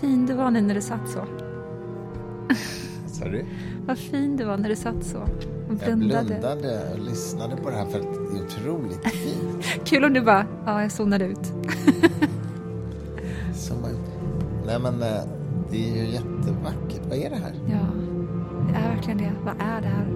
Fin du var nu när du satt så. Du? Vad fin du var när du satt så. Och Jag blundade. blundade och lyssnade på det här för att det är otroligt fint. Kul om du bara, ja jag zonade ut. Som. Nej men eh, det är ju jättevackert. Vad är det här? Ja, det är verkligen det. Vad är det här?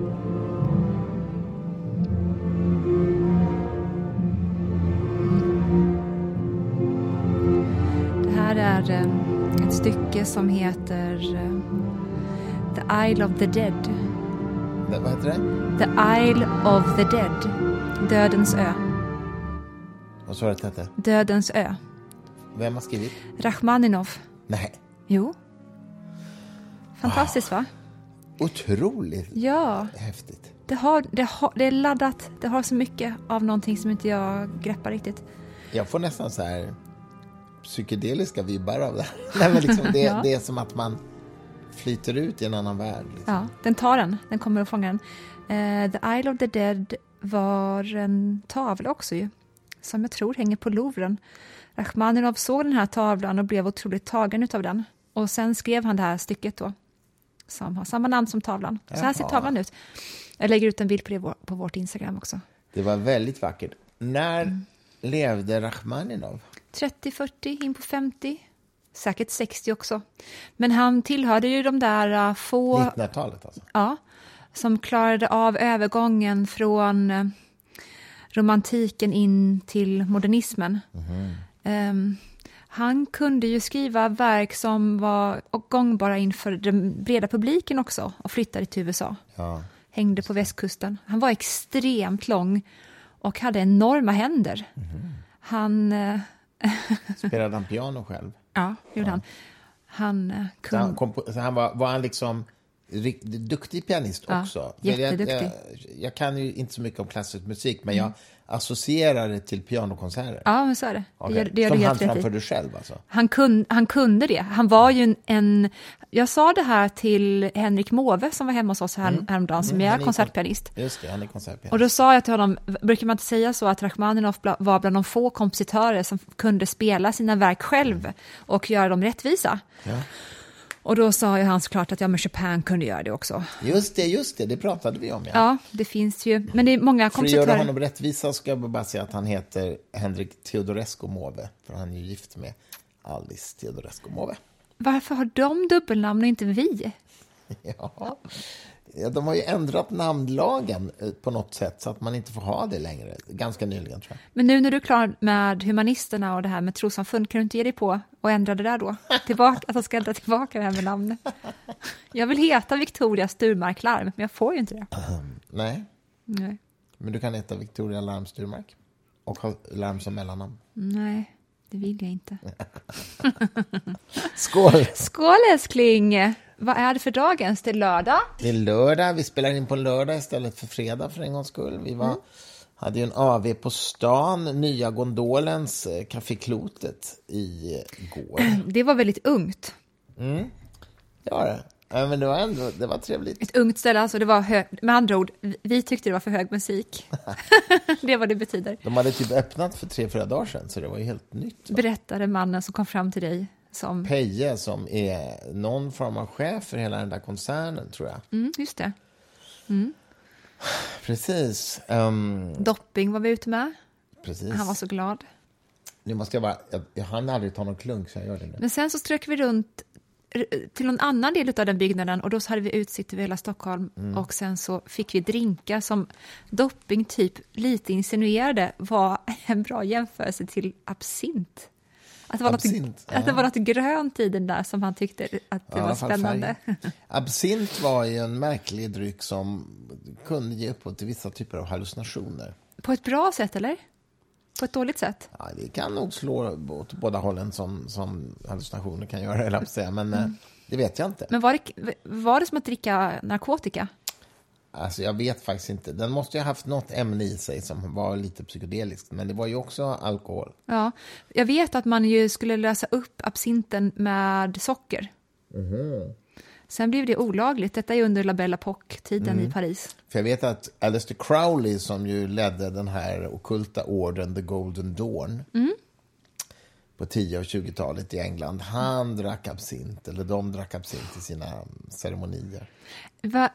Stycke som heter eh, The Isle of the Dead. Det, vad heter det? The Isle of the Dead. Dödens ö. Vad sa du att det hette? Dödens ö. Vem har skrivit? Rachmaninov. Nej. Jo. Fantastiskt va? Otroligt Ja. häftigt. Det, har, det, har, det är laddat. Det har så mycket av någonting som inte jag greppar riktigt. Jag får nästan så här psykedeliska vibbar av det här. Nej, liksom det, Ja. det är som att man flyter ut i en annan värld. Liksom. Ja, den tar den. Den kommer att fånga den. Eh, the Isle of the Dead var en tavla också ju. Som jag tror hänger på Louvren. Rachmaninov såg den här tavlan och blev otroligt tagen utav den. Och sen skrev han det här stycket då. Som har samma namn som tavlan. Så här ser tavlan ut. Jag lägger ut en bild på det på vårt Instagram också. Det var väldigt vackert. När Mm. levde Rachmaninov? 30, 40, in på 50. Säkert 60 också. Men han tillhörde ju de där uh, få... 1900-talet alltså? Ja, som klarade av övergången från eh, romantiken in till modernismen. Ehm, han kunde ju skriva verk som var gångbara inför den breda publiken också och flyttade till USA. Ja. Hängde på västkusten. Han var extremt lång och hade enorma händer. Han... eh, Spelade han piano själv? Ja, gjorde han. Han eh, Så han, på, han var, var han liksom duktig pianist Ja, också? För Jag, jätteduktig. jag, jag kan ju inte så mycket om klassisk musik, men jag associerar det till pianokonserter. Ja, men så är det. Okej. Det gör, det gör Som du han framförde själv alltså? Han, kun, han kunde det. Han var ju en, en... Jag sa det här till Henrik Måwe som var hemma hos oss här, häromdagen, som Mm, är är konsertpianist. Just det, han är konsertpianist. Och då sa jag till honom, brukar man inte säga så att Rachmaninov bla- var bland de få kompositörer som kunde spela sina verk själv och göra dem rättvisa? Ja. Och då sa ju han såklart att ja, men Chopin kunde göra det också. Just det, just det, det pratade vi om. Ja. Ja, det finns ju, men det är många För att göra kompositörer. honom rättvisa ska jag bara säga att han heter Henrik Teodorescu Måwe, för han är ju gift med Alice Teodorescu Måwe. Varför har de dubbelnamn och inte vi? Ja. Ja, de har ju ändrat namnlagen eh, på något sätt så att man inte får ha det längre. Ganska nyligen, tror jag. Men nu när du är klar med humanisterna och det här med trossamfund, kan du inte ge dig på och ändra det där då? Tillbaka, att de ska ändra tillbaka det här med namnet. Jag vill heta Victoria Sturmark Larm, men jag får ju inte det. Nej, Nej. men du kan heta Victoria Larm Sturmark och ha Larm som mellannamn. Nej, det vill jag inte. Skål! Skål älskling! Vad är det för dag ens? Det är lördag. Det är lördag. Vi spelar in på lördag istället för fredag för en gångs skull. Vi var, hade ju en AV på stan, nya gondolens eh, Café Klotet igår. Det var väldigt ungt. Det var det. Ja, men det var ändå det var trevligt. Ett ungt ställe, alltså det var hög, med andra ord, vi tyckte det var för hög musik. det är vad det betyder. De hade typ öppnat för tre, fyra dagar sedan, så det var ju helt nytt. Berättade mannen som kom fram till dig som, Peje som är någon form av chef för hela den där koncernen, tror jag. mm, just det. Precis. Um, Dopping var vi ute med. precis. Han var så glad. Nu måste jag bara... Jag, jag hann aldrig ta någon klunk, så jag gör det nu. Men sen så strök vi runt till någon annan del av den byggnaden och då så hade vi utsikt över hela Stockholm och sen så fick vi drinkar som Dopping typ lite insinuerade var en bra jämförelse till absint. Att det var, Absint, något, ja. att det var något grönt i den där som han tyckte att det Ja, var spännande. Absint var ju en märklig dryck som kunde ge upphov till vissa typer av hallucinationer. På ett bra sätt eller? På ett dåligt sätt? Ja, det kan nog slå åt båda hållen som, som hallucinationer kan göra, eller att säga. men eh, det vet jag inte. Men var det, var det som att dricka narkotika? Alltså, jag vet faktiskt inte. Den måste ju ha haft något ämne i sig som var lite psykedeliskt, men det var ju också alkohol. Ja, jag vet att man ju skulle lösa upp absinten med socker. Sen blev det olagligt. Detta är under La Belle Époque-tiden i Paris. För jag vet att Aleister Crowley, som ju ledde den här okulta orden The Golden Dawn, på 10 och 20-talet i England. Han drack absint, eller de drack absint i sina ceremonier. Va,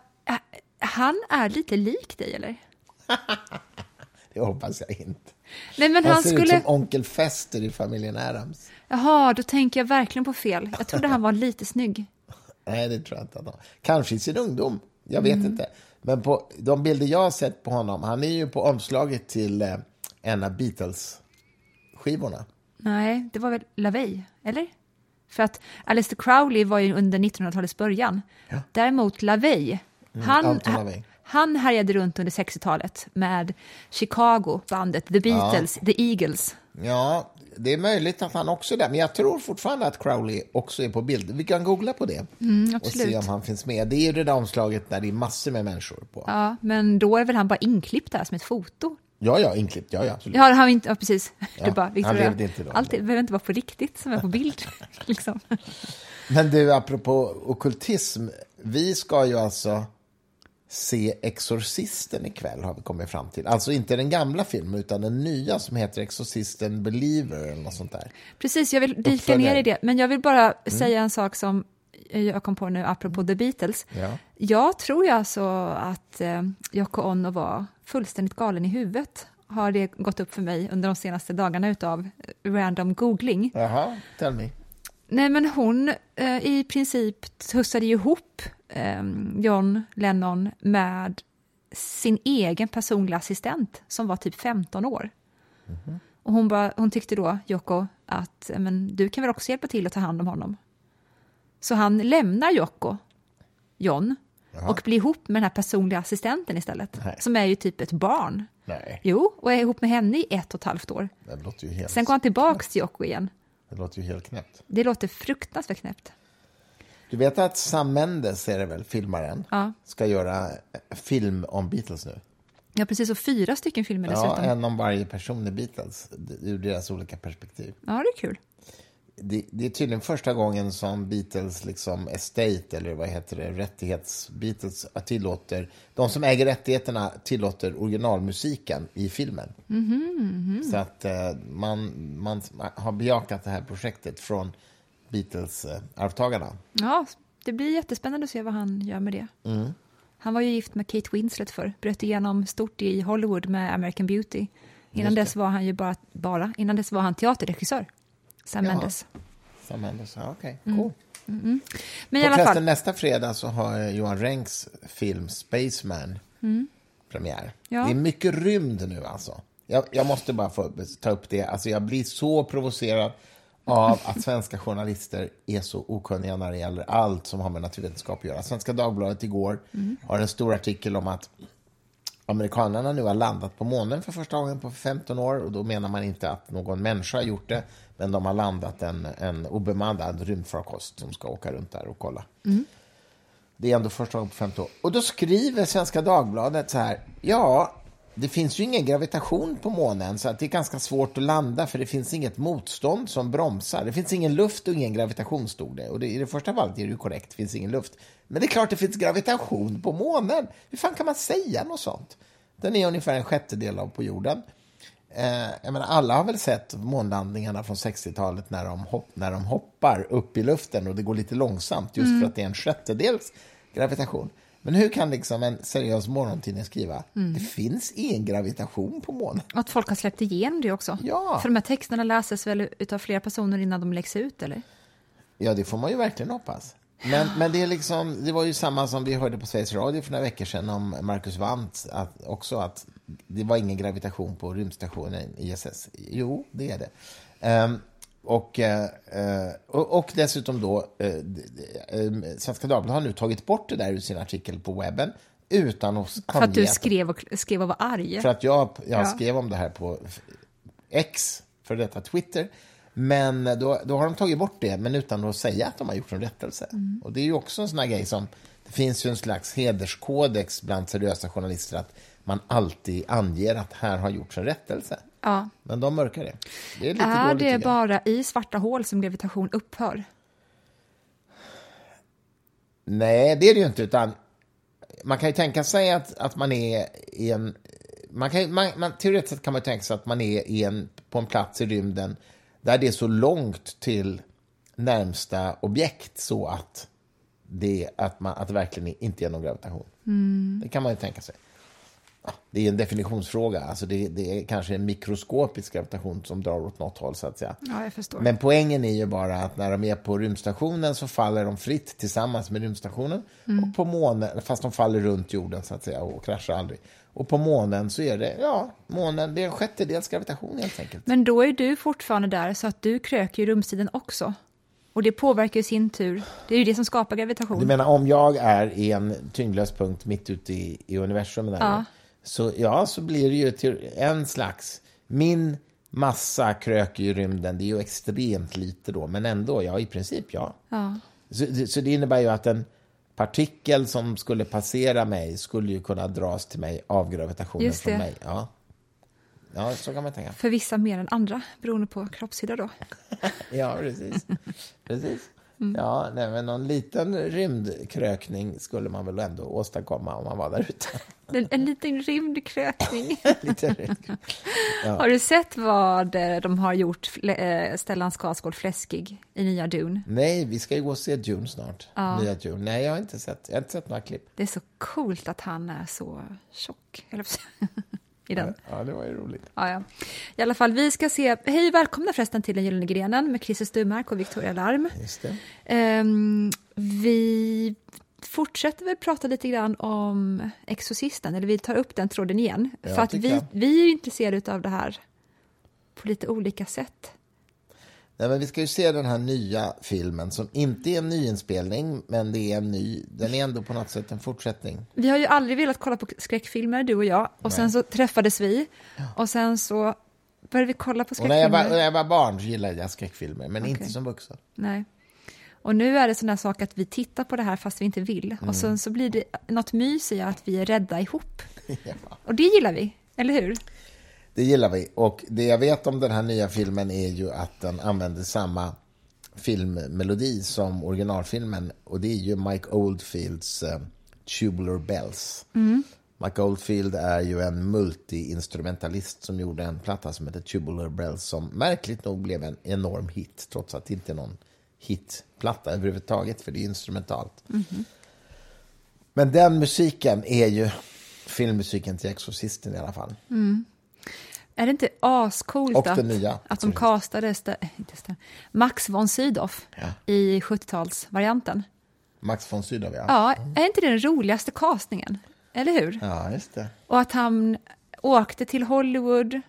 han är lite lik dig, eller? Det hoppas jag inte. Nej, men Han han ser skulle... ut som onkel Fester i familjen Adams. Jaha, då tänker jag verkligen på fel. Jag trodde han var lite snygg. Nej, det tror jag inte att han Kanske i sin ungdom, jag vet Mm. inte. Men på de bilder jag har sett på honom, han är ju på omslaget till eh, en av Beatles-skivorna. Nej, det var väl LaVey, eller? För att Aleister Crowley var ju under 1900-talets början. Däremot LaVey, han, Alton LaVey. han härjade runt under 60-talet med Chicago, bandet, The Beatles, The Eagles. Ja, det är möjligt att han också är där, men jag tror fortfarande att Crowley också är på bild. Vi kan googla på det och Mm, absolut. se om han finns med. Det är ju det där omslaget där det är massor med människor på. Ja, men då är väl han bara inklippt där som ett foto? Ja, ja, inklippt. Ja, ja, absolut. Ja, han inte, ja precis. Ja, du bara, han Victoria, levde inte då. allt behöver inte vara på riktigt som är på bild. liksom. Men du, apropå ockultism. Vi ska ju alltså se Exorcisten ikväll, har vi kommit fram till. Alltså inte den gamla filmen, utan den nya som heter Exorcisten Believer eller något sånt där. Precis, jag vill dyka Uppföljare. ner i det. Men jag vill bara Mm. säga en sak som jag kom på nu apropå The Beatles. Ja. Jag tror ju alltså att eh, Yoko Ono var fullständigt galen i huvudet. Har det gått upp för mig under de senaste dagarna utav random googling. Jaha, tell me. Nej, men hon eh, i princip tussade ihop John Lennon med sin egen personliga assistent som var typ 15 år. Och hon, bara, hon tyckte då, Yoko, att men, du kan väl också hjälpa till att ta hand om honom. Så han lämnar Yoko, John, och blir ihop med den här personliga assistenten istället. Nej. Som är ju typ ett barn. Nej, Jo, och är ihop med henne i ett och ett halvt år. Sen går han tillbaks till Yoko igen. det låter ju helt knäppt. Det låter fruktansvärt knäppt. Du vet att Sam Mendes, är det väl, filmaren, Ja. ska göra film om Beatles nu? Ja, precis. Och fyra stycken filmer Ja, dessutom. Ja, en om varje person i Beatles, ur deras olika perspektiv. det är kul. det, det är tydligen första gången som Beatles liksom estate, eller vad heter det, rättighets-Beatles tillåter, de som äger rättigheterna tillåter originalmusiken i filmen. Så att eh, man, man har bejakat det här projektet från Beatles-arvtagarna. Ja, det blir jättespännande att se vad han gör med det. Han var ju gift med Kate Winslet för bröt igenom stort i Hollywood med American Beauty. Innan dess var han ju bara, bara, innan dess var han teaterregissör. Sam Jaha. Mendes. Sam Mendes, ja, okej, cool. Men Och i alla förresten, fall, nästa fredag så har Johan Renks film Spaceman premiär. Ja. Det är mycket rymd nu alltså. Jag, jag måste bara få ta upp det. Alltså, jag blir så provocerad av att svenska journalister är så okunniga när det gäller allt som har med naturvetenskap att göra. Svenska Dagbladet igår har en stor artikel om att amerikanerna nu har landat på månen för första gången på 15 år och då menar man inte att någon människa har gjort det men de har landat en, en obemannad rymdfarkost som ska åka runt där och kolla. Det är ändå första gången på 15 år. Och då skriver Svenska Dagbladet så här, ja, det finns ju ingen gravitation på månen så det är ganska svårt att landa för det finns inget motstånd som bromsar. Det finns ingen luft och ingen gravitation stod det. Och det, i det första fallet är det ju korrekt, det finns ingen luft. Men det är klart det finns gravitation på månen. Hur fan kan man säga något sånt? Den är ungefär en sjättedel av på jorden. Eh, jag menar, alla har väl sett månlandningarna från 60-talet när de, hopp, när de hoppar upp i luften och det går lite långsamt just för att det är en sjättedels gravitation. Men hur kan liksom en seriös morgontidning skriva det finns ingen gravitation på månen? att folk har släppt igenom det också. Ja. För de här texterna läses väl utav flera personer innan de läggs ut, eller? Ja, det får man ju verkligen hoppas. Men, men det, är liksom, det var ju samma som vi hörde på Sveriges Radio för några veckor sedan om Marcus Wandt, att, också att det var ingen gravitation på rymdstationen ISS. Jo, det är det. Ehm, och, eh, eh, och, och dessutom då, eh, Svenska Dagbladet har nu tagit bort det där ur sin artikel på webben utan att För att du skrev och, skrev och var arg. för att jag, jag Ja. skrev om det här på X, för detta Twitter. Men då, då har de tagit bort det, men utan att säga att de har gjort en rättelse. Mm. Och det är ju också en sån här grej som... Det finns ju en slags hederskodex bland seriösa journalister att man alltid anger att här har gjorts en rättelse. Ja. Men de mörkar det. Det är lite Är det jag. bara i svarta hål som gravitation upphör? Nej, det är det ju inte. Utan man kan ju tänka sig att, att man är i en... Man kan, man, man, teoretiskt sett kan man tänka sig att man är i en, på en plats i rymden där det är så långt till närmsta objekt så att det, att man, att det verkligen inte är någon gravitation. Det kan man ju tänka sig. Det är en definitionsfråga. Alltså det, det är kanske en mikroskopisk gravitation som drar åt något håll. så att säga. Ja, jag förstår. Men poängen är ju bara att när de är på rymdstationen så faller de fritt tillsammans med rymdstationen. Och på månen, fast de faller runt jorden så att säga och kraschar aldrig. Och på månen så är det, ja, månen, det är en sjättedels gravitation helt enkelt. Men då är du fortfarande där, så att du kröker ju rumstiden också. Och det påverkar i sin tur. Det är ju det som skapar gravitation. Du menar om jag är i en tyngdlös punkt mitt ute i, i universum där, Ja. Så ja, så blir det ju till en slags, min massa kröker i rymden, det är ju extremt lite då, men ändå, ja i princip ja. Ja. Så, det- så det innebär ju att en partikel som skulle passera mig skulle ju kunna dras till mig av gravitationen Just från mig. Ja. ja, så kan man tänka. För vissa mer än andra, beroende på kroppshydda då. Ja, precis. precis. Mm. Ja, nej, men någon liten rymdkrökning skulle man väl ändå åstadkomma om man var där ute. En, en liten rymdkrökning. Lite rymd. Har du sett vad eh, de har gjort eh, Stellan Skarsgård fläskig i nya Dune? Nej, vi ska ju gå och se Dune snart. Ja. Nya Dune. Nej, jag har inte sett, jag har inte sett några klipp. Det är så coolt att han är så tjock, i den. Ja, det var ju roligt. Ja, ja. I alla fall, vi ska se... Hej välkomna förresten till Den gyllene grenen med Christer Sturmark och Victoria Larm. Just. Ehm, vi fortsätter väl prata lite grann om Exorcisten, eller vi tar upp den tråden igen. Ja, för att vi, vi är intresserade av det här på lite olika sätt. Nej, men vi ska ju se den här nya filmen som inte är en nyinspelning, men det är en ny. Den är ändå på något sätt en fortsättning. Vi har ju aldrig velat kolla på skräckfilmer, du och jag. Och sen så träffades vi. Och sen så började vi kolla på Och när jag, skräckfilmer. var, när jag var barn gillade jag skräckfilmer, men Okej. inte som vuxen. Nej. Och nu är det sån där sak att vi tittar på det här fast vi inte vill. Mm. Och sen så blir det något mys i att vi är rädda ihop. Ja. Och det gillar vi, eller hur? Det gillar vi. Och det jag vet om den här nya filmen är ju att den använder samma filmmelodi som originalfilmen. Och det är ju Mike Oldfields eh, Tubular Bells. Mike Oldfield är ju en multi-instrumentalist som gjorde en platta som heter Tubular Bells som märkligt nog blev en enorm hit, trots att det inte är någon hitplatta överhuvudtaget, för det är instrumentalt. Men den musiken är ju filmmusiken till Exorcisten i alla fall. Är det inte ascoolt att, nya, att de castade stä- stä- Max von Sydow Ja. i 70-talsvarianten? Max von Sydow, ja. Ja, är inte det den roligaste castningen? Eller hur? Ja, just det. Och att han åkte till Hollywood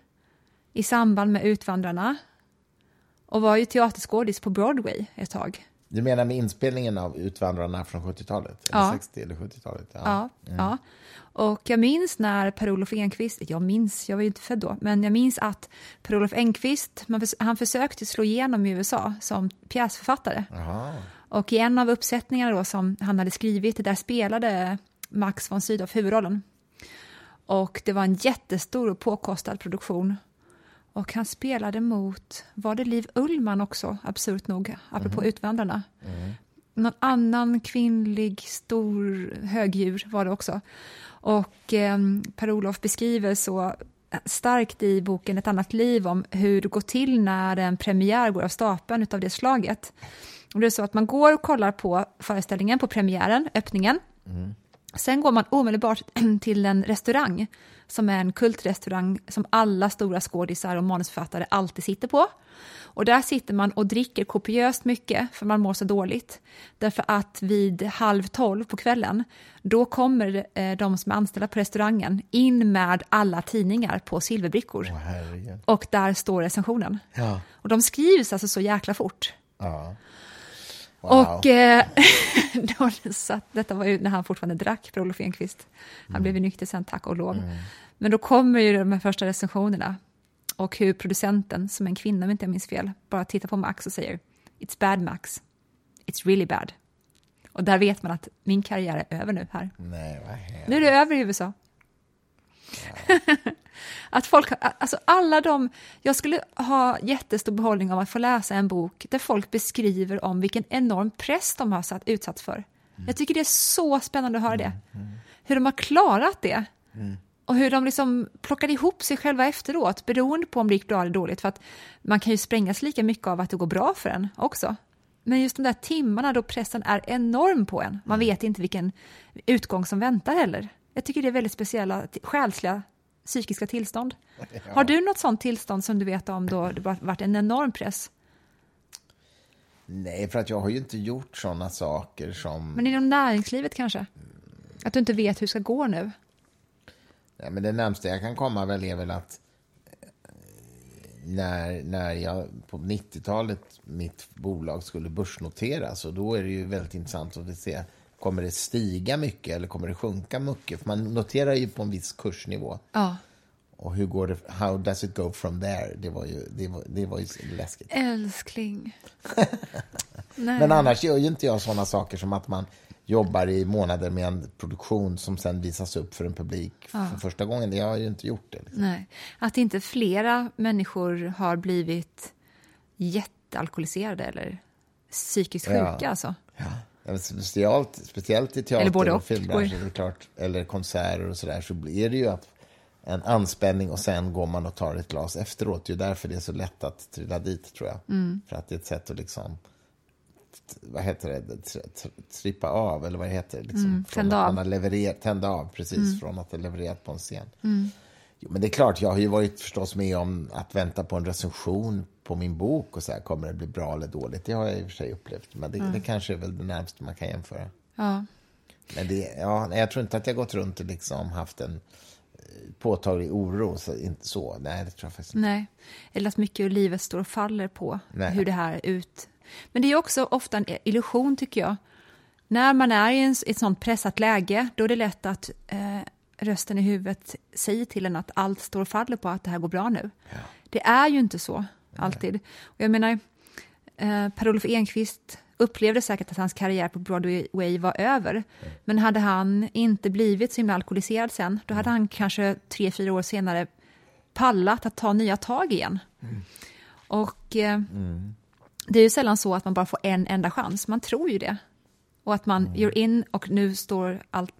i samband med Utvandrarna och var ju teaterskådis på Broadway ett tag. Du menar med inspelningen av Utvandrarna från 70-talet? Eller Ja. 60 eller 70-talet? Ja. Ja, ja. Och jag minns när Per-Olof Enquist, jag minns, jag var ju inte född då, men jag minns att Per-Olof Enquist, han försökte slå igenom i USA som pjäsförfattare. Jaha. Och i en av uppsättningarna då som han hade skrivit, där spelade Max von Sydow huvudrollen. Och det var en jättestor och påkostad produktion. Och han spelade mot, var det Liv Ullman också, absurt nog, apropå Utvandrarna? Någon annan kvinnlig stor högdjur var det också. Och eh, Per-Olof beskriver så starkt i boken Ett annat liv om hur det går till när en premiär går av stapeln av det slaget. Och det är så att man går och kollar på föreställningen, på premiären, öppningen. Sen går man omedelbart till en restaurang som är en kultrestaurang som alla stora skådisar och manusförfattare alltid sitter på. Och där sitter man och dricker kopiöst mycket för man mår så dåligt. Därför att vid halv tolv på kvällen, då kommer eh, de som är anställda på restaurangen in med alla tidningar på silverbrickor. Herregud. Och där står recensionen. Ja. Och de skrivs alltså så jäkla fort. ja. Wow. Och eh, då, så att detta var ju när han fortfarande drack, Per-Olof Enquist. Han blev ju nykter sen, tack och lov. Men då kommer ju de här första recensionerna och hur producenten, som är en kvinna om inte jag minns fel, bara tittar på Max och säger It's bad Max. It's really bad. Och där vet man att min karriär är över nu här. Nej. Nu är det över i USA. att folk, alltså alla de, jag skulle ha jättestor behållning av att få läsa en bok där folk beskriver om vilken enorm press de har satt, utsatts för. Jag tycker det är så spännande att höra det. Hur de har klarat det. Och hur de liksom plockade ihop sig själva efteråt, beroende på om det gick bra eller dåligt. För att man kan ju sprängas lika mycket av att det går bra för en också. Men just de där timmarna då pressen är enorm på en, man vet inte vilken utgång som väntar heller. Jag tycker det är väldigt speciella själsliga psykiska tillstånd. Ja. Har du något sånt tillstånd som du vet om då det varit en enorm press? Nej, för att jag har ju inte gjort sådana saker som... Men inom näringslivet kanske? Att du inte vet hur det ska gå nu? Nej, men det närmaste jag kan komma väl är väl att eh, när, när jag på 90-talet, mitt bolag skulle börsnoteras, och då är det ju väldigt intressant att se Kommer det stiga mycket eller kommer det sjunka mycket? För man noterar ju på en viss kursnivå. Ja. Och hur går det, how does it go from there? Det var ju, det var, det var ju läskigt. Älskling. Men annars gör ju inte jag sådana saker som att man jobbar i månader med en produktion som sen visas upp för en publik ja. för första gången. Jag har ju inte gjort det. Liksom. Nej. Att inte flera människor har blivit jättealkoholiserade eller psykiskt sjuka ja. alltså. Ja. Speciellt, speciellt i teater och filmbranschen, klart, eller konserter och sådär, så blir det ju att en anspänning och sen går man och tar ett glas efteråt. Det är därför det är så lätt att trilla dit, tror jag. Mm. För att det är ett sätt att liksom vad heter det, trippa av, eller vad heter det? Liksom, mm, tända av. Man har levererat, tända av, precis, mm. från att ha levererat på en scen. Mm. Jo, men det är klart, jag har ju varit förstås med om att vänta på en recension på min bok och så här, kommer det bli bra eller dåligt? Det har jag i och för sig upplevt, men det, det kanske är väl det närmaste man kan jämföra. Ja. Men det, ja, jag tror inte att jag gått runt och liksom haft en eh, påtaglig oro. Så, inte så. Nej, det tror jag faktiskt inte. Nej, eller att mycket av livet står och faller på Nej. hur det här ut... Men det är också ofta en illusion, tycker jag. När man är i en, ett sånt pressat läge, då är det lätt att eh, rösten i huvudet säger till en att allt står och faller på att det här går bra nu. Ja. Det är ju inte så, alltid. Och jag menar, eh, Per-Olof Enquist upplevde säkert att hans karriär på Broadway var över. Mm. Men hade han inte blivit så himla alkoholiserad sen, då hade han kanske tre, fyra år senare pallat att ta nya tag igen. Mm. Och eh, mm. det är ju sällan så att man bara får en enda chans, man tror ju det. Och att man mm. gör in och nu står allt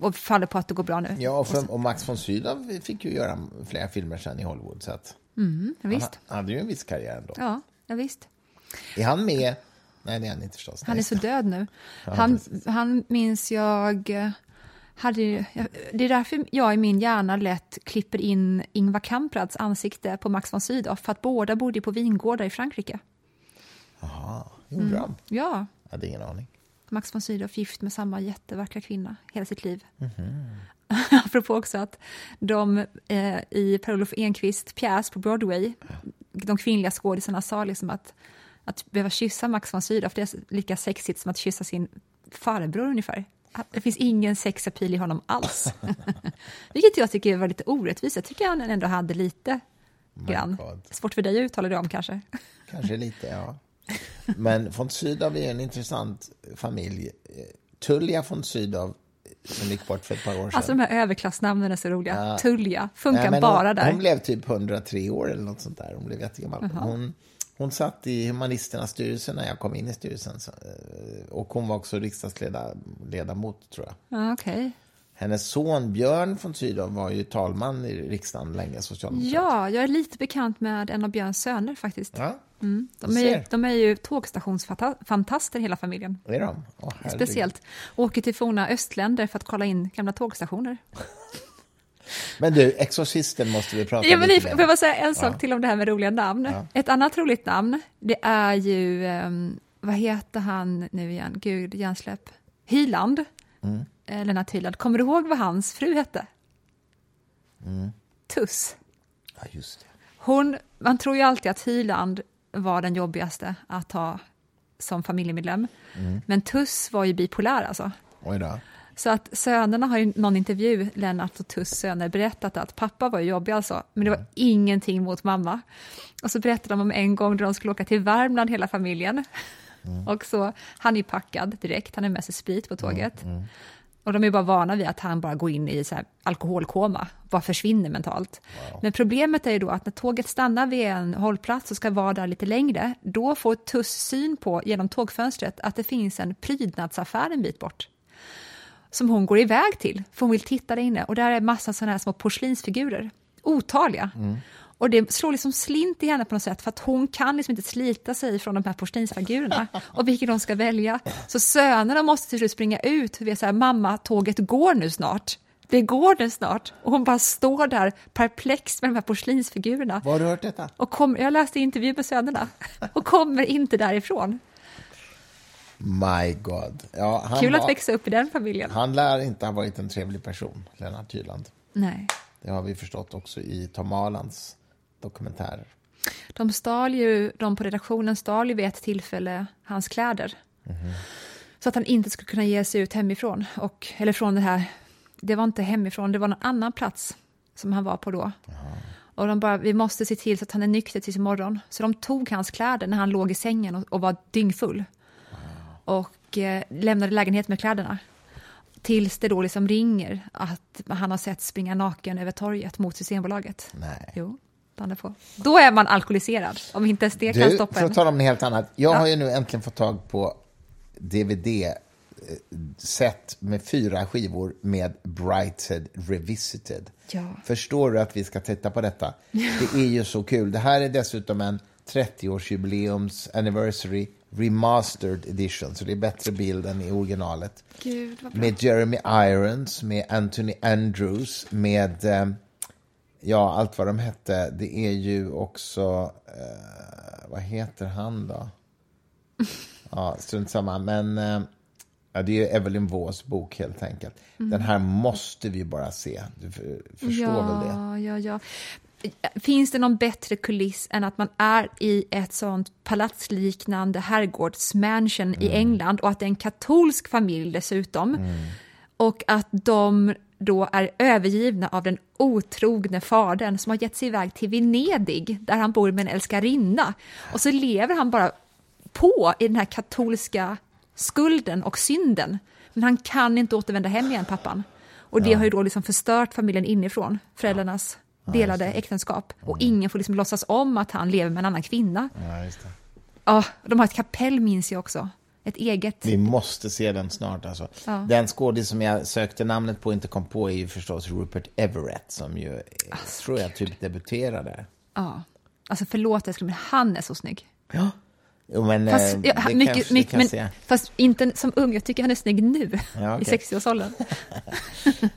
och faller på att det går bra nu. Ja, och, för, och Max von Sydow fick ju göra flera filmer sen i Hollywood. Så att mm, visst. Han hade ju en viss karriär ändå. Ja, ja visst. Är han med? Nej, det är han inte förstås. Han är så död nu. Han, han minns jag... Hade, det är därför jag i min hjärna lätt klipper in Ingvar Kamprads ansikte på Max von Sydow, för att båda bodde på vingårdar i Frankrike. Jaha, gjorde mm. de? Ja. Jag hade ingen aning. Max von Sydow gift med samma jättevackra kvinna hela sitt liv. Mm -hmm. Apropå också att de eh, i Per-Olof Enquist pjäs på Broadway, de kvinnliga skådisarna sa liksom att, att behöva kyssa Max von Sydow, det är lika sexigt som att kyssa sin farbror ungefär. Det finns ingen sexapil i honom alls. Vilket jag tycker var lite orättvist. Jag tycker han ändå hade lite grann. Svårt för dig att uttala det om kanske. Kanske lite, ja. Men von Sydow är en intressant familj. Tullia von Sydow som gick bort för ett par år sedan. Alltså de här överklassnamnen är så roliga. Ja. Tullia, funkar Nej, bara hon, där. Hon blev typ 103 år eller något sånt där. Hon blev jättegammal. Uh -huh. Hon, hon satt i Humanisternas styrelse när jag kom in i styrelsen. Eh, och hon var också riksdagsledamot, tror jag. Ja, okay. Hennes son Björn von Sydow var ju talman i riksdagen länge, socialdemokrat. Ja, jag är lite bekant med en av Björns söner faktiskt. Ja, mm. de, är de är ju tågstationsfantaster hela familjen. Är de? Oh, Speciellt. Åker till forna östländer för att kolla in gamla tågstationer. Men du, Exorcisten måste vi prata ja, men lite mer. Får jag bara säga en sak ja. till om det här med roliga namn? Ja. Ett annat roligt namn, det är ju, um, vad heter han nu igen? Gud, hjärnsläpp. Hyland. Mm. Eh, Lennart Hyland. Kommer du ihåg vad hans fru hette? Mm. Tuss. Ja, just det. Hon, man tror ju alltid att Hyland var den jobbigaste att ha som familjemedlem. Mm. Men Tuss var ju bipolär alltså. Oj då. Så att sönerna har i någon intervju, Lennart och Tuss söner, berättat att pappa var jobbig alltså, men det var mm. ingenting mot mamma. Och så berättade de om en gång då de skulle åka till Värmland hela familjen. Mm. Och så, han är packad direkt, han är med sig sprit på tåget. Mm. Mm. Och de är bara vana vid att han bara går in i så alkoholkoma, bara försvinner mentalt. Wow. Men problemet är ju då att när tåget stannar vid en hållplats och ska vara där lite längre, då får Tuss syn på, genom tågfönstret, att det finns en prydnadsaffär en bit bort. som hon går iväg till, för hon vill titta där inne. Och där är massa sådana här små porslinsfigurer, otaliga. Och det slår liksom slint i henne på något sätt, för att hon kan liksom inte slita sig från de här porslinsfigurerna och vilken de ska välja. Så sönerna måste till slut springa ut, vi är så här, mamma, tåget går nu snart. Det går nu snart. Och hon bara står där perplex med de här porslinsfigurerna. Var har du hört detta? Och kom, jag läste intervju med sönerna och kommer inte därifrån. My God. Ja, Kul var, att växa upp i den familjen. Han lär inte ha varit en trevlig person, Lennart Hyland. Nej. Det har vi förstått också i Tom Alands dokumentärer. De stal ju, de på redaktionen stal ju vid ett tillfälle hans kläder. Så att han inte skulle kunna ge sig ut hemifrån. Och, eller från det här, det var inte hemifrån, det var någon annan plats som han var på då. Och de bara, vi måste se till så att han är nykter tills imorgon. Så de tog hans kläder när han låg i sängen och, och var dyngfull. Och eh, lämnade lägenheten med kläderna. Tills det då liksom ringer att han har sett springa naken över torget mot Systembolaget. Nej. Jo, dagen på. Då är man alkoholiserad, om inte ens det kan Du, stoppa för att tala om något helt annat. Jag Ja. har ju nu äntligen fått tag på DVD-set med fyra skivor med Brightside Revisited. Ja. Förstår du att vi ska titta på detta? Det är ju så kul. Det här är dessutom en 30-årsjubileums anniversary remastered edition, så det är bättre bild än i originalet. Gud. Med Jeremy Irons, med Anthony Andrews, med eh, ja, allt vad de hette. Det är ju också, eh, vad heter han då? Ja, strunt samma. Men eh, ja, det är ju Evelyn Vaughs bok helt enkelt. Den här måste vi bara se. Du förstår ja, väl det? Ja, ja. Finns det någon bättre kuliss än att man är i ett sånt palatsliknande herrgårdsmansion i England och att det är en katolsk familj dessutom. Och att de då är övergivna av den otrogne fadern som har gett sig iväg till Venedig där han bor med en älskarinna. Och så lever han bara på i den här katolska skulden och synden. Men han kan inte återvända hem igen, pappan. Och det har ju då liksom förstört familjen inifrån, föräldrarnas delade äktenskap. Och ingen får liksom låtsas om att han lever med en annan kvinna. Ja. Ja, de har ett kapell minns jag också. Ett eget. Vi måste se den snart. Alltså. Ja. Den skådis som jag sökte namnet på och inte kom på är ju förstås Rupert Everett som ju, eh, Alltså, tror jag, typ debuterade. Ja. Alltså förlåt älskling, men han är så snygg. Ja. Jo, men Fast, eh, ja, det mycket, kanske mycket, kan men, fast inte som ung, jag tycker han är snygg nu, Ja, i okej. 60-årsåldern.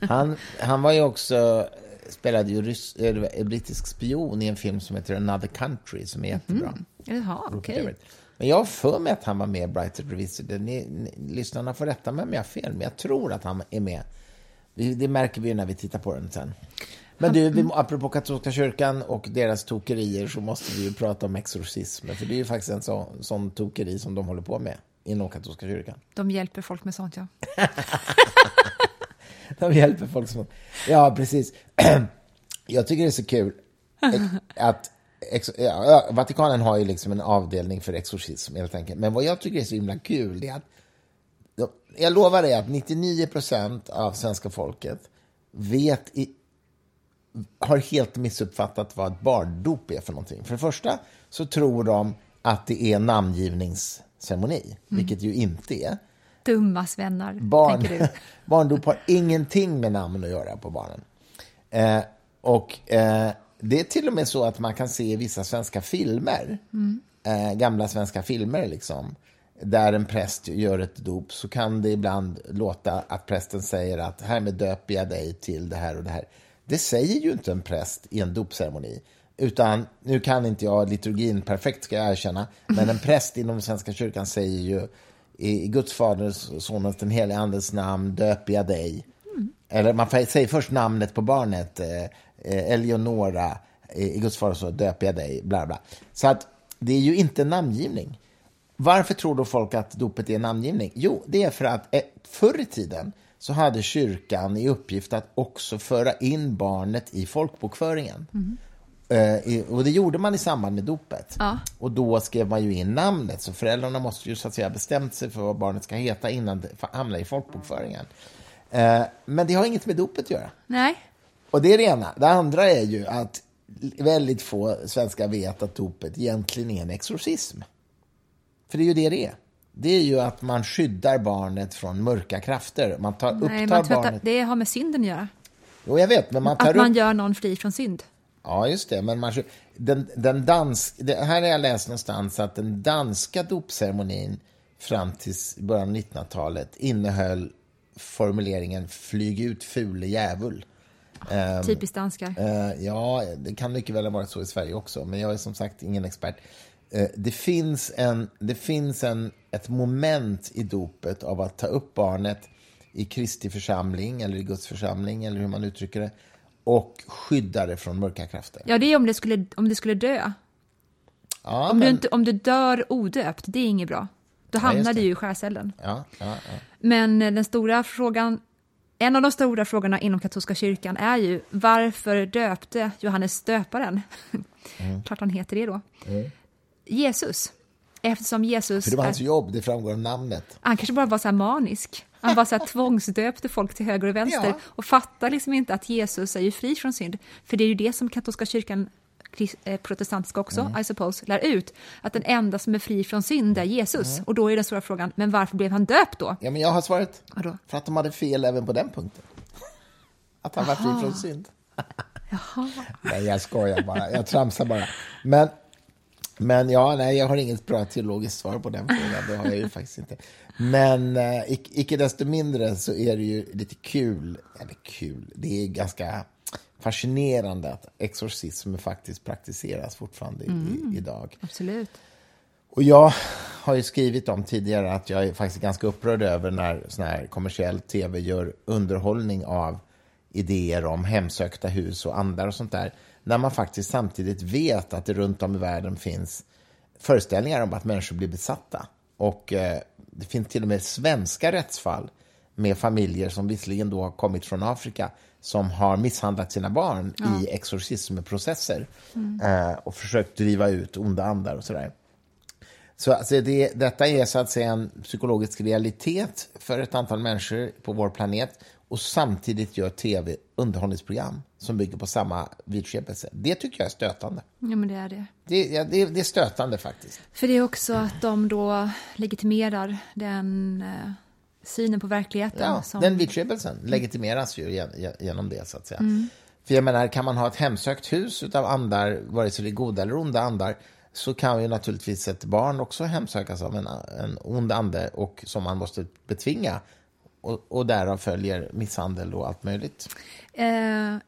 Han, han var ju också, spelade ju rys, eh, brittisk spion i en film som heter Another Country som är jättebra. Jaha, Rupert Mhm. okej. Everett. Men jag har för mig att han var med i Brighton Revisited. Ni, ni, lyssnarna får rätta mig om jag har fel, men jag tror att han är med. Vi, det märker vi ju när vi tittar på den sen. Men du, vi, apropå katolska kyrkan och deras tokerier så måste vi ju prata om exorcism. För det är ju faktiskt en så, sån tokeri som de håller på med inom katolska kyrkan. De hjälper folk med sånt, ja. De hjälper folk som... Ja, precis. Jag tycker det är så kul att ex... ja, Vatikanen har ju liksom en avdelning för exorcism helt enkelt. Men vad jag tycker är så himla kul är att jag lovar dig att 99 procent av svenska folket vet i, har helt missuppfattat vad ett barndop är för någonting. För det första så tror de att det är namngivningsceremoni, vilket ju inte är. Dumma svennar, Barn, barndop har ingenting med namn att göra på barnen. Eh, och eh, det är till och med så att man kan se i vissa svenska filmer, eh, gamla svenska filmer liksom, där en präst gör ett dop så kan det ibland låta att prästen säger att härmed döper jag dig till det här och det här. Det säger ju inte en präst i en dopceremoni. Utan, nu kan inte jag liturgin perfekt ska jag erkänna, men en präst inom Svenska kyrkan säger ju i Guds faders, sonens, den helige andens namn döper jag dig. Eller man säger först namnet på barnet, eh, eh, Eleonora, eh, i Guds faders så döper jag dig, bla bla. Så att det är ju inte namngivning. Varför tror då folk att dopet är namngivning? Jo, det är för att eh, förr i tiden så hade kyrkan i uppgift att också föra in barnet i folkbokföringen. Eh, i- och det gjorde man i samband med dopet. Ja. Och då skrev man ju in namnet, så föräldrarna måste ju så att säga bestämt sig för vad barnet ska heta innan det hamnar i folkbokföringen. Eh, men det har inget med dopet att göra. Nej, Och det är det ena. Det andra är ju att väldigt få svenskar vet att dopet egentligen är en exorcism. För det är ju det det är. det är ju att man skyddar barnet från mörka krafter. Man tar, Nej, upptar man tror barnet... det har med synden att göra. Jo, jag vet, men man tar Att man upp... gör någon fri från synd. Ja, just det. Men man, den, den dansk, det, här har jag läst någonstans att den danska dopceremonin fram till början av 1900-talet innehöll formuleringen “flyg ut fule djävul”. Um, Typiskt danskar. Uh, ja, det kan mycket väl ha varit så i Sverige också, men jag är som sagt ingen expert. Uh, det finns, en, det finns en, ett moment i dopet av att ta upp barnet i Kristi församling, eller i Guds församling, eller hur man uttrycker det, och skydda det från mörka krafter. Ja, det är om det skulle, om det skulle dö. Ja, om, men, du inte, om du dör odöpt, det är inget bra. Då Ja, hamnar du det. ju i skärselden. ja, ja, ja. Men den stora frågan, en av de stora frågorna inom katolska kyrkan är ju varför döpte Johannes döparen, Mm. klart han heter det då, Jesus. Eftersom Jesus, För det var är, hans jobb, det framgår av namnet. han kanske bara var så här manisk. Han bara så här tvångsdöpte folk till höger och vänster Ja. och fattar liksom inte att Jesus är ju fri från synd. För det är ju det som katolska kyrkan, protestantiska också, Mm. I suppose, lär ut. Att den enda som är fri från synd är Jesus. Mm. Och då är den stora frågan, men varför blev han döpt då? Ja, men jag har svaret. Vadå? För att de hade fel även på den punkten. Att han var fri från synd. Nej, jag skojar bara. Jag tramsar bara. Men, men ja, nej, jag har inget bra teologiskt svar på den frågan. Det har jag ju faktiskt inte. Men eh, ic- icke desto mindre så är det ju lite kul, eller kul, det är ganska fascinerande att exorcism faktiskt praktiseras fortfarande i, idag. Absolut. Och jag har ju skrivit om tidigare att jag är faktiskt ganska upprörd över när sån här kommersiell tv gör underhållning av idéer om hemsökta hus och andar och sånt där. När man faktiskt samtidigt vet att det runt om i världen finns föreställningar om att människor blir besatta. Och eh, det finns till och med svenska rättsfall med familjer som visserligen då har kommit från Afrika som har misshandlat sina barn i exorcismprocesser eh, och försökt driva ut onda andar och sådär. Så alltså det, detta är så att säga en psykologisk realitet för ett antal människor på vår planet och samtidigt gör tv underhållningsprogram som bygger på samma vidskepelse. Det tycker jag är stötande. Ja, men det är det. Det, ja, det, det är stötande faktiskt. För det är också att de då legitimerar den eh, synen på verkligheten. Ja, som, Den vidskepelsen legitimeras ju gen- gen- genom det, så att säga. För jag menar, kan man ha ett hemsökt hus av andar, vare sig det är goda eller onda andar, så kan ju naturligtvis ett barn också hemsökas av en, en ond ande och som man måste betvinga. Och, och därav följer misshandel och allt möjligt. eh,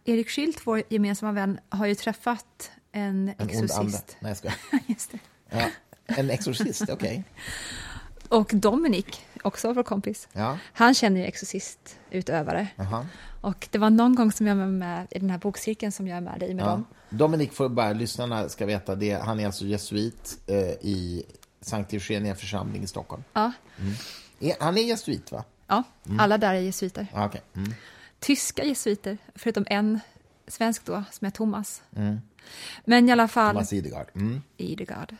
Erik Schilt, vår gemensamma vän, har ju träffat en, En ond ande. exorcist. Nej, jag skojar. Just det. Ja, en exorcist, okej. Och Dominik, också vår kompis, Ja, han känner ju exorcistutövare. aha. Och det var någon gång som jag var med i den här bokcirkeln som jag är med i med Ja. dem. Dominik får bara lyssnarna ska veta det. Han är alltså jesuit eh, i Sankt Eugenia församling i Stockholm. Ja, Är- Han är jesuit, va? ja alla där är jesuiter. Ja, okej. Mm. Tyska jesuiter, förutom en svensk då, som är Thomas. Men i alla fall... Thomas Idegard. Mm. Idegard.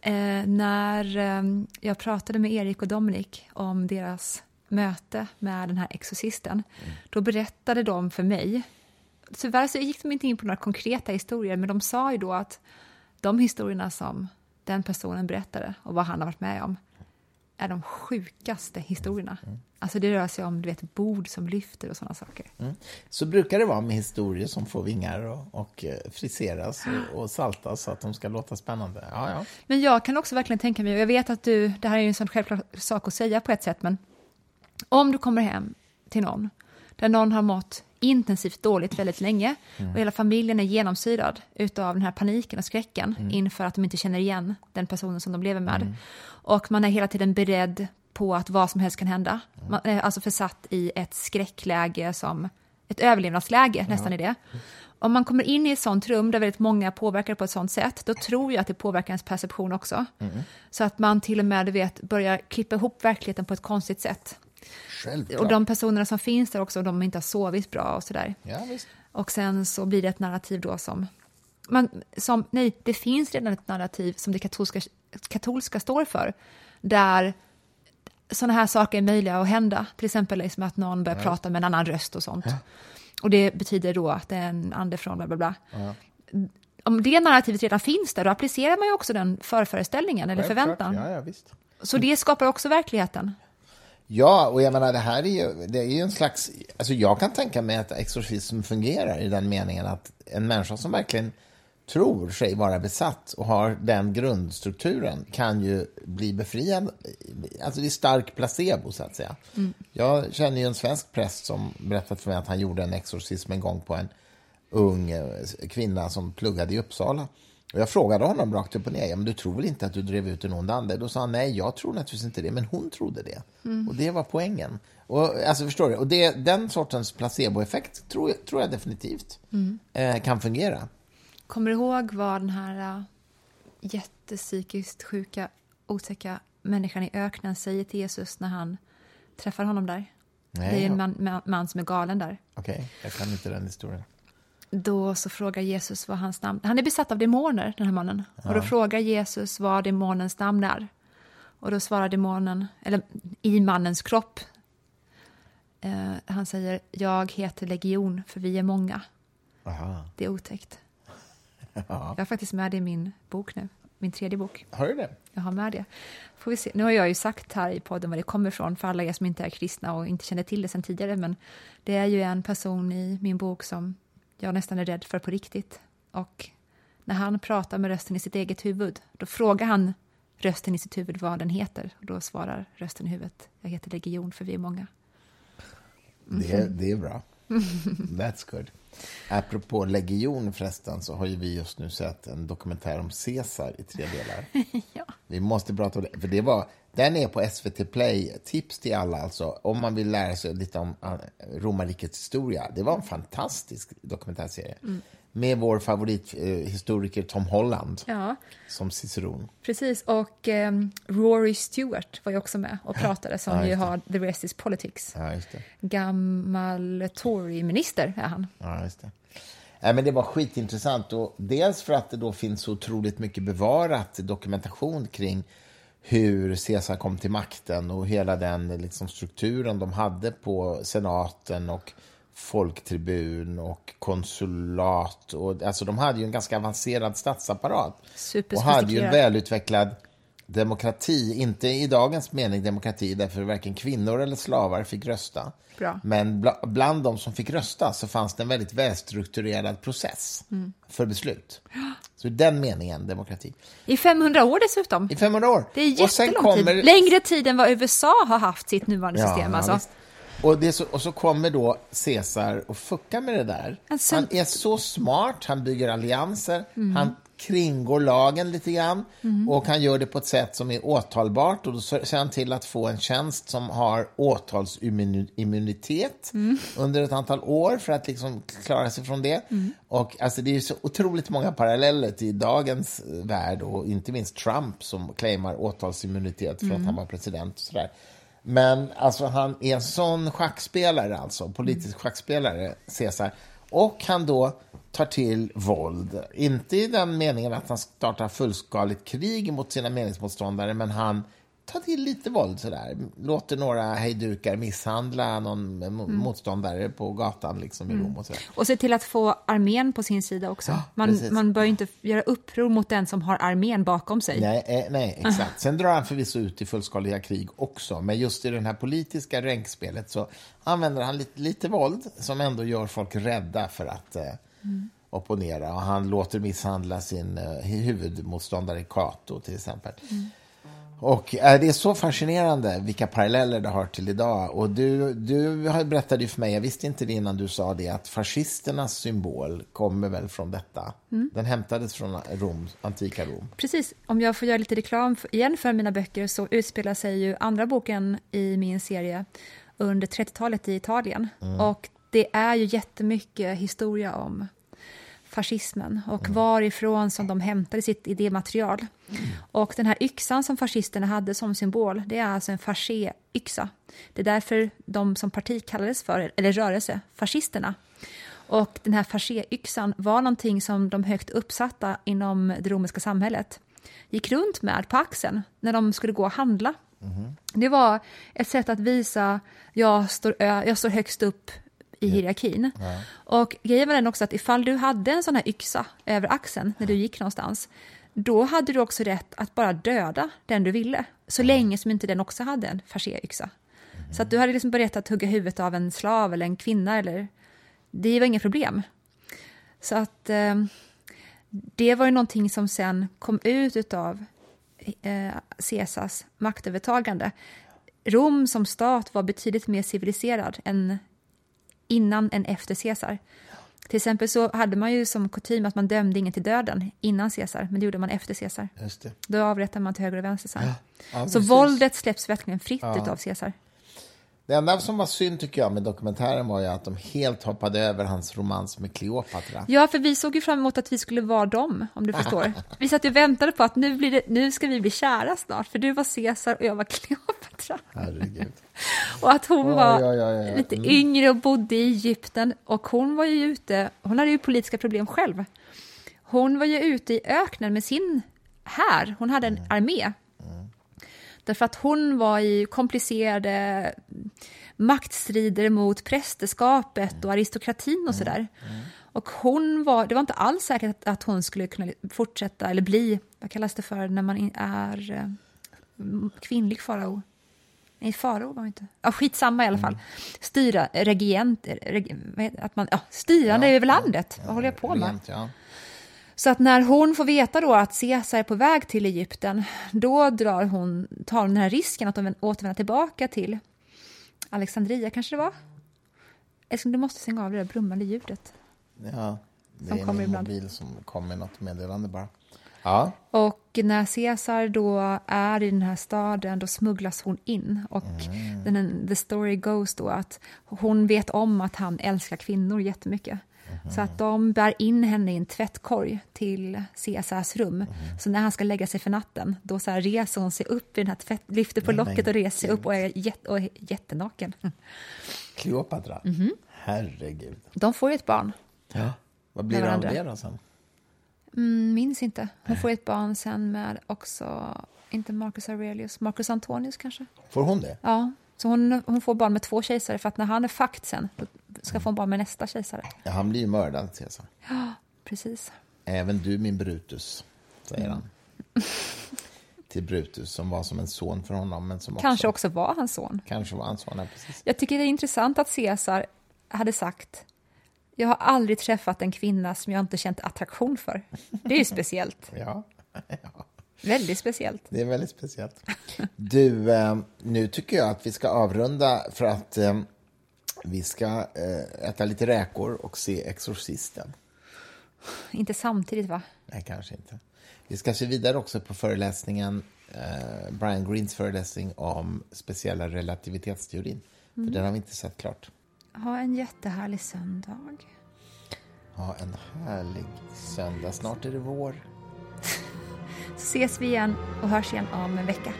Eh, när eh, jag pratade med Erik och Dominik om deras möte med den här exorcisten, då berättade de för mig, tyvärr så gick de inte in på några konkreta historier, men de sa ju då att de historierna som den personen berättade och vad han har varit med om är de sjukaste historierna. Alltså det rör sig om du vet, bord som lyfter och sådana saker. Mm. Så brukar det vara med historier som får vingar och, och eh, friseras och, och saltas så att de ska låta spännande. Ja, ja. Men jag kan också verkligen tänka mig, och jag vet att du, det här är ju en sån självklar sak att säga på ett sätt, men om du kommer hem till någon där någon har mått intensivt dåligt väldigt länge och hela familjen är genomsyrad utav den här paniken och skräcken inför att de inte känner igen den personen som de lever med. Och man är hela tiden beredd på att vad som helst kan hända. Man är alltså försatt i ett skräckläge som ett överlevnadsläge nästan i det. Om man kommer in i ett sånt rum där väldigt många påverkar på ett sånt sätt, då tror jag att det påverkar ens perception också. Så att man till och med du vet, börjar klippa ihop verkligheten på ett konstigt sätt. Självklart. Och de personerna som finns där också, de inte har sovit bra och sådär. Ja, visst. Och sen så blir det ett narrativ då som... Man, som nej, det finns redan ett narrativ som det katolska, katolska står för, där sådana här saker är möjliga att hända. Till exempel liksom att någon börjar prata med en annan röst och sånt. Och det betyder då att det är en ande från bla bla bla. Om det narrativet redan finns där, då applicerar man ju också den förföreställningen eller förväntan. Ja, ja, visst. Så det skapar också verkligheten? Ja, och jag menar det här är ju, det är ju en slags... Alltså jag kan tänka mig att exorcism fungerar i den meningen att en människa som verkligen tror sig vara besatt och har den grundstrukturen kan ju bli befriad. Alltså det är stark placebo, så att säga. Mm. Jag känner ju en svensk präst som berättat för mig att han gjorde en exorcism en gång på en ung eh, kvinna som pluggade i Uppsala. Och jag frågade honom rakt upp och ner, men du tror väl inte att du drev ut en ond ande? Då sa han, nej, jag tror naturligtvis inte det, men hon trodde det. Mm. Och det var poängen. Och, alltså, förstår du? Och det, den sortens placeboeffekt tror, tror jag definitivt mm. eh, kan fungera. Kommer du ihåg vad den här uh, jättepsykiskt sjuka, otäcka människan i öknen säger till Jesus när han träffar honom där? Nej, det är en man, man, man som är galen där. Okej, okay, jag kan inte den historien. Då så frågar Jesus vad hans namn Han är besatt av demoner, den här mannen. Ja. Och då frågar Jesus vad demonens namn är. Och då svarar demonen, eller i mannens kropp, eh, han säger jag heter legion för vi är många. Aha. Det är otäckt. Ja. Jag har faktiskt med det i min bok nu, min tredje bok. Har du det? Jag har med det. Får vi se. Nu har jag ju sagt här i podden var det kommer ifrån för alla er som inte är kristna och inte känner till det sedan tidigare, men det är ju en person i min bok som jag nästan är rädd för på riktigt. Och när han pratar med rösten i sitt eget huvud, då frågar han rösten i sitt huvud vad den heter. Och då svarar rösten i huvudet, jag heter Legion för vi är många. Mm. Det, är, det är bra. That's good. Apropå legion förresten, så har ju vi just nu sett en dokumentär om Caesar i tre delar. ja. Vi måste prata om det, för det var, den är på SVT Play. Tips till alla alltså, om man vill lära sig lite om ah, romarrikets historia. Det var en fantastisk dokumentärserie. Mm. Med vår favorithistoriker Tom Holland ja. som ciceron. Precis, och um, Rory Stewart var ju också med och pratade, som ja, ju har The Rest is Politics. Ja, Gammal Tory-minister är han. Ja, just det. Nej, men det var skitintressant. Och dels för att det då finns så otroligt mycket bevarat dokumentation kring hur Caesar kom till makten och hela den liksom, strukturen de hade på senaten och folktribun och konsulat. Och, alltså, de hade ju en ganska avancerad statsapparat och hade ju en välutvecklad demokrati. Inte i dagens mening demokrati, därför varken kvinnor eller slavar fick rösta. Bra. Men bl bland de som fick rösta så fanns det en väldigt välstrukturerad process mm. för beslut. Så i den meningen demokrati. I 500 år dessutom. I 500 år. Det är jättelång kommer... tid. Längre tid än vad USA har haft sitt nuvarande ja, system. Alltså. Och, så, och så kommer då Caesar och fuckar med det där. Alltså, han är så smart, han bygger allianser, mm. han kringgår lagen lite grann mm. och han gör det på ett sätt som är åtalbart och då ser han till att få en tjänst som har åtalsimmunitet mm. under ett antal år för att liksom klara sig från det. Mm. Och alltså det är så otroligt många paralleller till dagens värld och inte minst Trump som claimar åtalsimmunitet för att mm. han var president och sådär. Men alltså han är en sån schackspelare, alltså politisk schackspelare, Caesar. Och han då tar till våld. Inte i den meningen att han startar fullskaligt krig mot sina meningsmotståndare, men han tar till lite våld sådär. Låter några hejdukar misshandla någon mm. motståndare på gatan liksom, i Rom. Och, sådär. och se till att få armén på sin sida också. Ja, man, man bör inte göra uppror mot den som har armén bakom sig. Nej, eh, nej exakt. Sen drar han förvisso ut i fullskaliga krig också, men just i det här politiska ränkspelet så använder han lite, lite våld som ändå gör folk rädda för att eh, mm. opponera. Och han låter misshandla sin eh, huvudmotståndare Cato till exempel. Mm. Och äh, det är så fascinerande vilka paralleller det har till idag. Och du, du berättade ju för mig, jag visste inte det innan du sa det, att fascisternas symbol kommer väl från detta. Mm. Den hämtades från Rom, antika Rom. Precis. Om jag får göra lite reklam igen för mina böcker så utspelar sig ju andra boken i min serie under 30-talet i Italien. Mm. Och det är ju jättemycket historia om fascismen och mm. varifrån som de hämtade sitt idématerial. Mm. Och den här yxan som fascisterna hade som symbol, det är alltså en fascé-yxa. Det är därför de som parti kallades för, eller rörelse, fascisterna. Och den här fascé-yxan var någonting som de högt uppsatta inom det romerska samhället gick runt med på axeln när de skulle gå och handla. Mm. Det var ett sätt att visa, jag står, jag står högst upp i hierarkin. Ja. Och grejen var den också att ifall du hade en sån här yxa över axeln när du gick någonstans, då hade du också rätt att bara döda den du ville, så länge som inte den också hade en fascéyxa. Så att du hade liksom berättat att hugga huvudet av en slav eller en kvinna, eller, det var inga problem. Så att eh, det var ju någonting som sen kom ut av eh, Caesars maktövertagande. Rom som stat var betydligt mer civiliserad än innan än efter Caesar. Till exempel så hade man ju som kutym att man dömde ingen till döden innan Caesar, men det gjorde man efter Caesar. Då avrättade man till höger och vänster. Ja, ja, så precis. våldet släpps verkligen fritt utav Caesar. Det enda som var synd tycker jag med dokumentären var ju att de helt hoppade över hans romans med Kleopatra. Ja, för vi såg ju fram emot att vi skulle vara dem, om du förstår. Vi satt och väntade på att nu, blir det, nu ska vi bli kära snart, för du var Caesar och jag var Kleopatra. Herregud. Och att hon Oj, var oj, oj, oj. lite Mm. yngre och bodde i Egypten. Och hon var ju ute, hon hade ju politiska problem själv. Hon var ju ute i öknen med sin här. Hon hade en armé. Därför att hon var i komplicerade maktstrider mot prästerskapet och aristokratin och sådär. Och hon var, det var inte alls säkert att, att hon skulle kunna fortsätta eller bli, vad kallas det för när man är eh, kvinnlig farao? Nej, farao var inte. Ja, skitsamma i alla fall. Styra, regent, reg, att man, ja, styrande Ja, över landet. Vad håller jag på med? Ja. Så att när hon får veta då att Caesar är på väg till Egypten, då drar hon, tar hon den här risken att de återvänder tillbaka till Alexandria, kanske det var? Älskling, du måste stänga av det där brummande ljudet. ja. Det Som är kommer min ibland. mobil som kom med något meddelande bara. Ja, Och när Caesar då är i den här staden, då smugglas hon in. Och den, the story goes då att hon vet om att han älskar kvinnor jättemycket. Så att de bär in henne i en tvättkorg till Caesars rum. Så när han ska lägga sig för natten, då så här reser hon sig upp i den här tvätt, lyfter på Nej, locket och reser sig upp och är, jät, och är jättenaken. Kleopatra. Mhm. Herregud. De får ju ett barn. Ja. Vad blir det av det då sen? Mm, minns inte. Hon får ett barn sen med också, inte Marcus Aurelius, Marcus Antonius kanske? Får hon det? Ja, så hon, hon får barn med två kejsare för att när han är fakt sen ska få barn med nästa kejsare. Ja, han blir ju mördad, Caesar. Precis. Även du, min Brutus, säger Mm. han. Till Brutus, som var som en son för honom. Men som Kanske också, också var hans son. Kanske var hans son, ja, precis. Jag tycker det är intressant att Caesar hade sagt jag har aldrig träffat en kvinna som jag inte känt attraktion för. Det är ju speciellt. Ja, Väldigt speciellt. det är väldigt speciellt. Du, eh, nu tycker jag att vi ska avrunda för att eh, vi ska eh, äta lite räkor och se Exorcisten. Inte samtidigt, va? Nej, kanske inte. Vi ska se vidare också på föreläsningen, Brian Greens föreläsning om speciella relativitetsteorin. För den har vi inte sett klart. Ha en jättehärlig söndag. Ha en härlig söndag. Snart är det vår. Så ses vi igen och hörs igen om en vecka.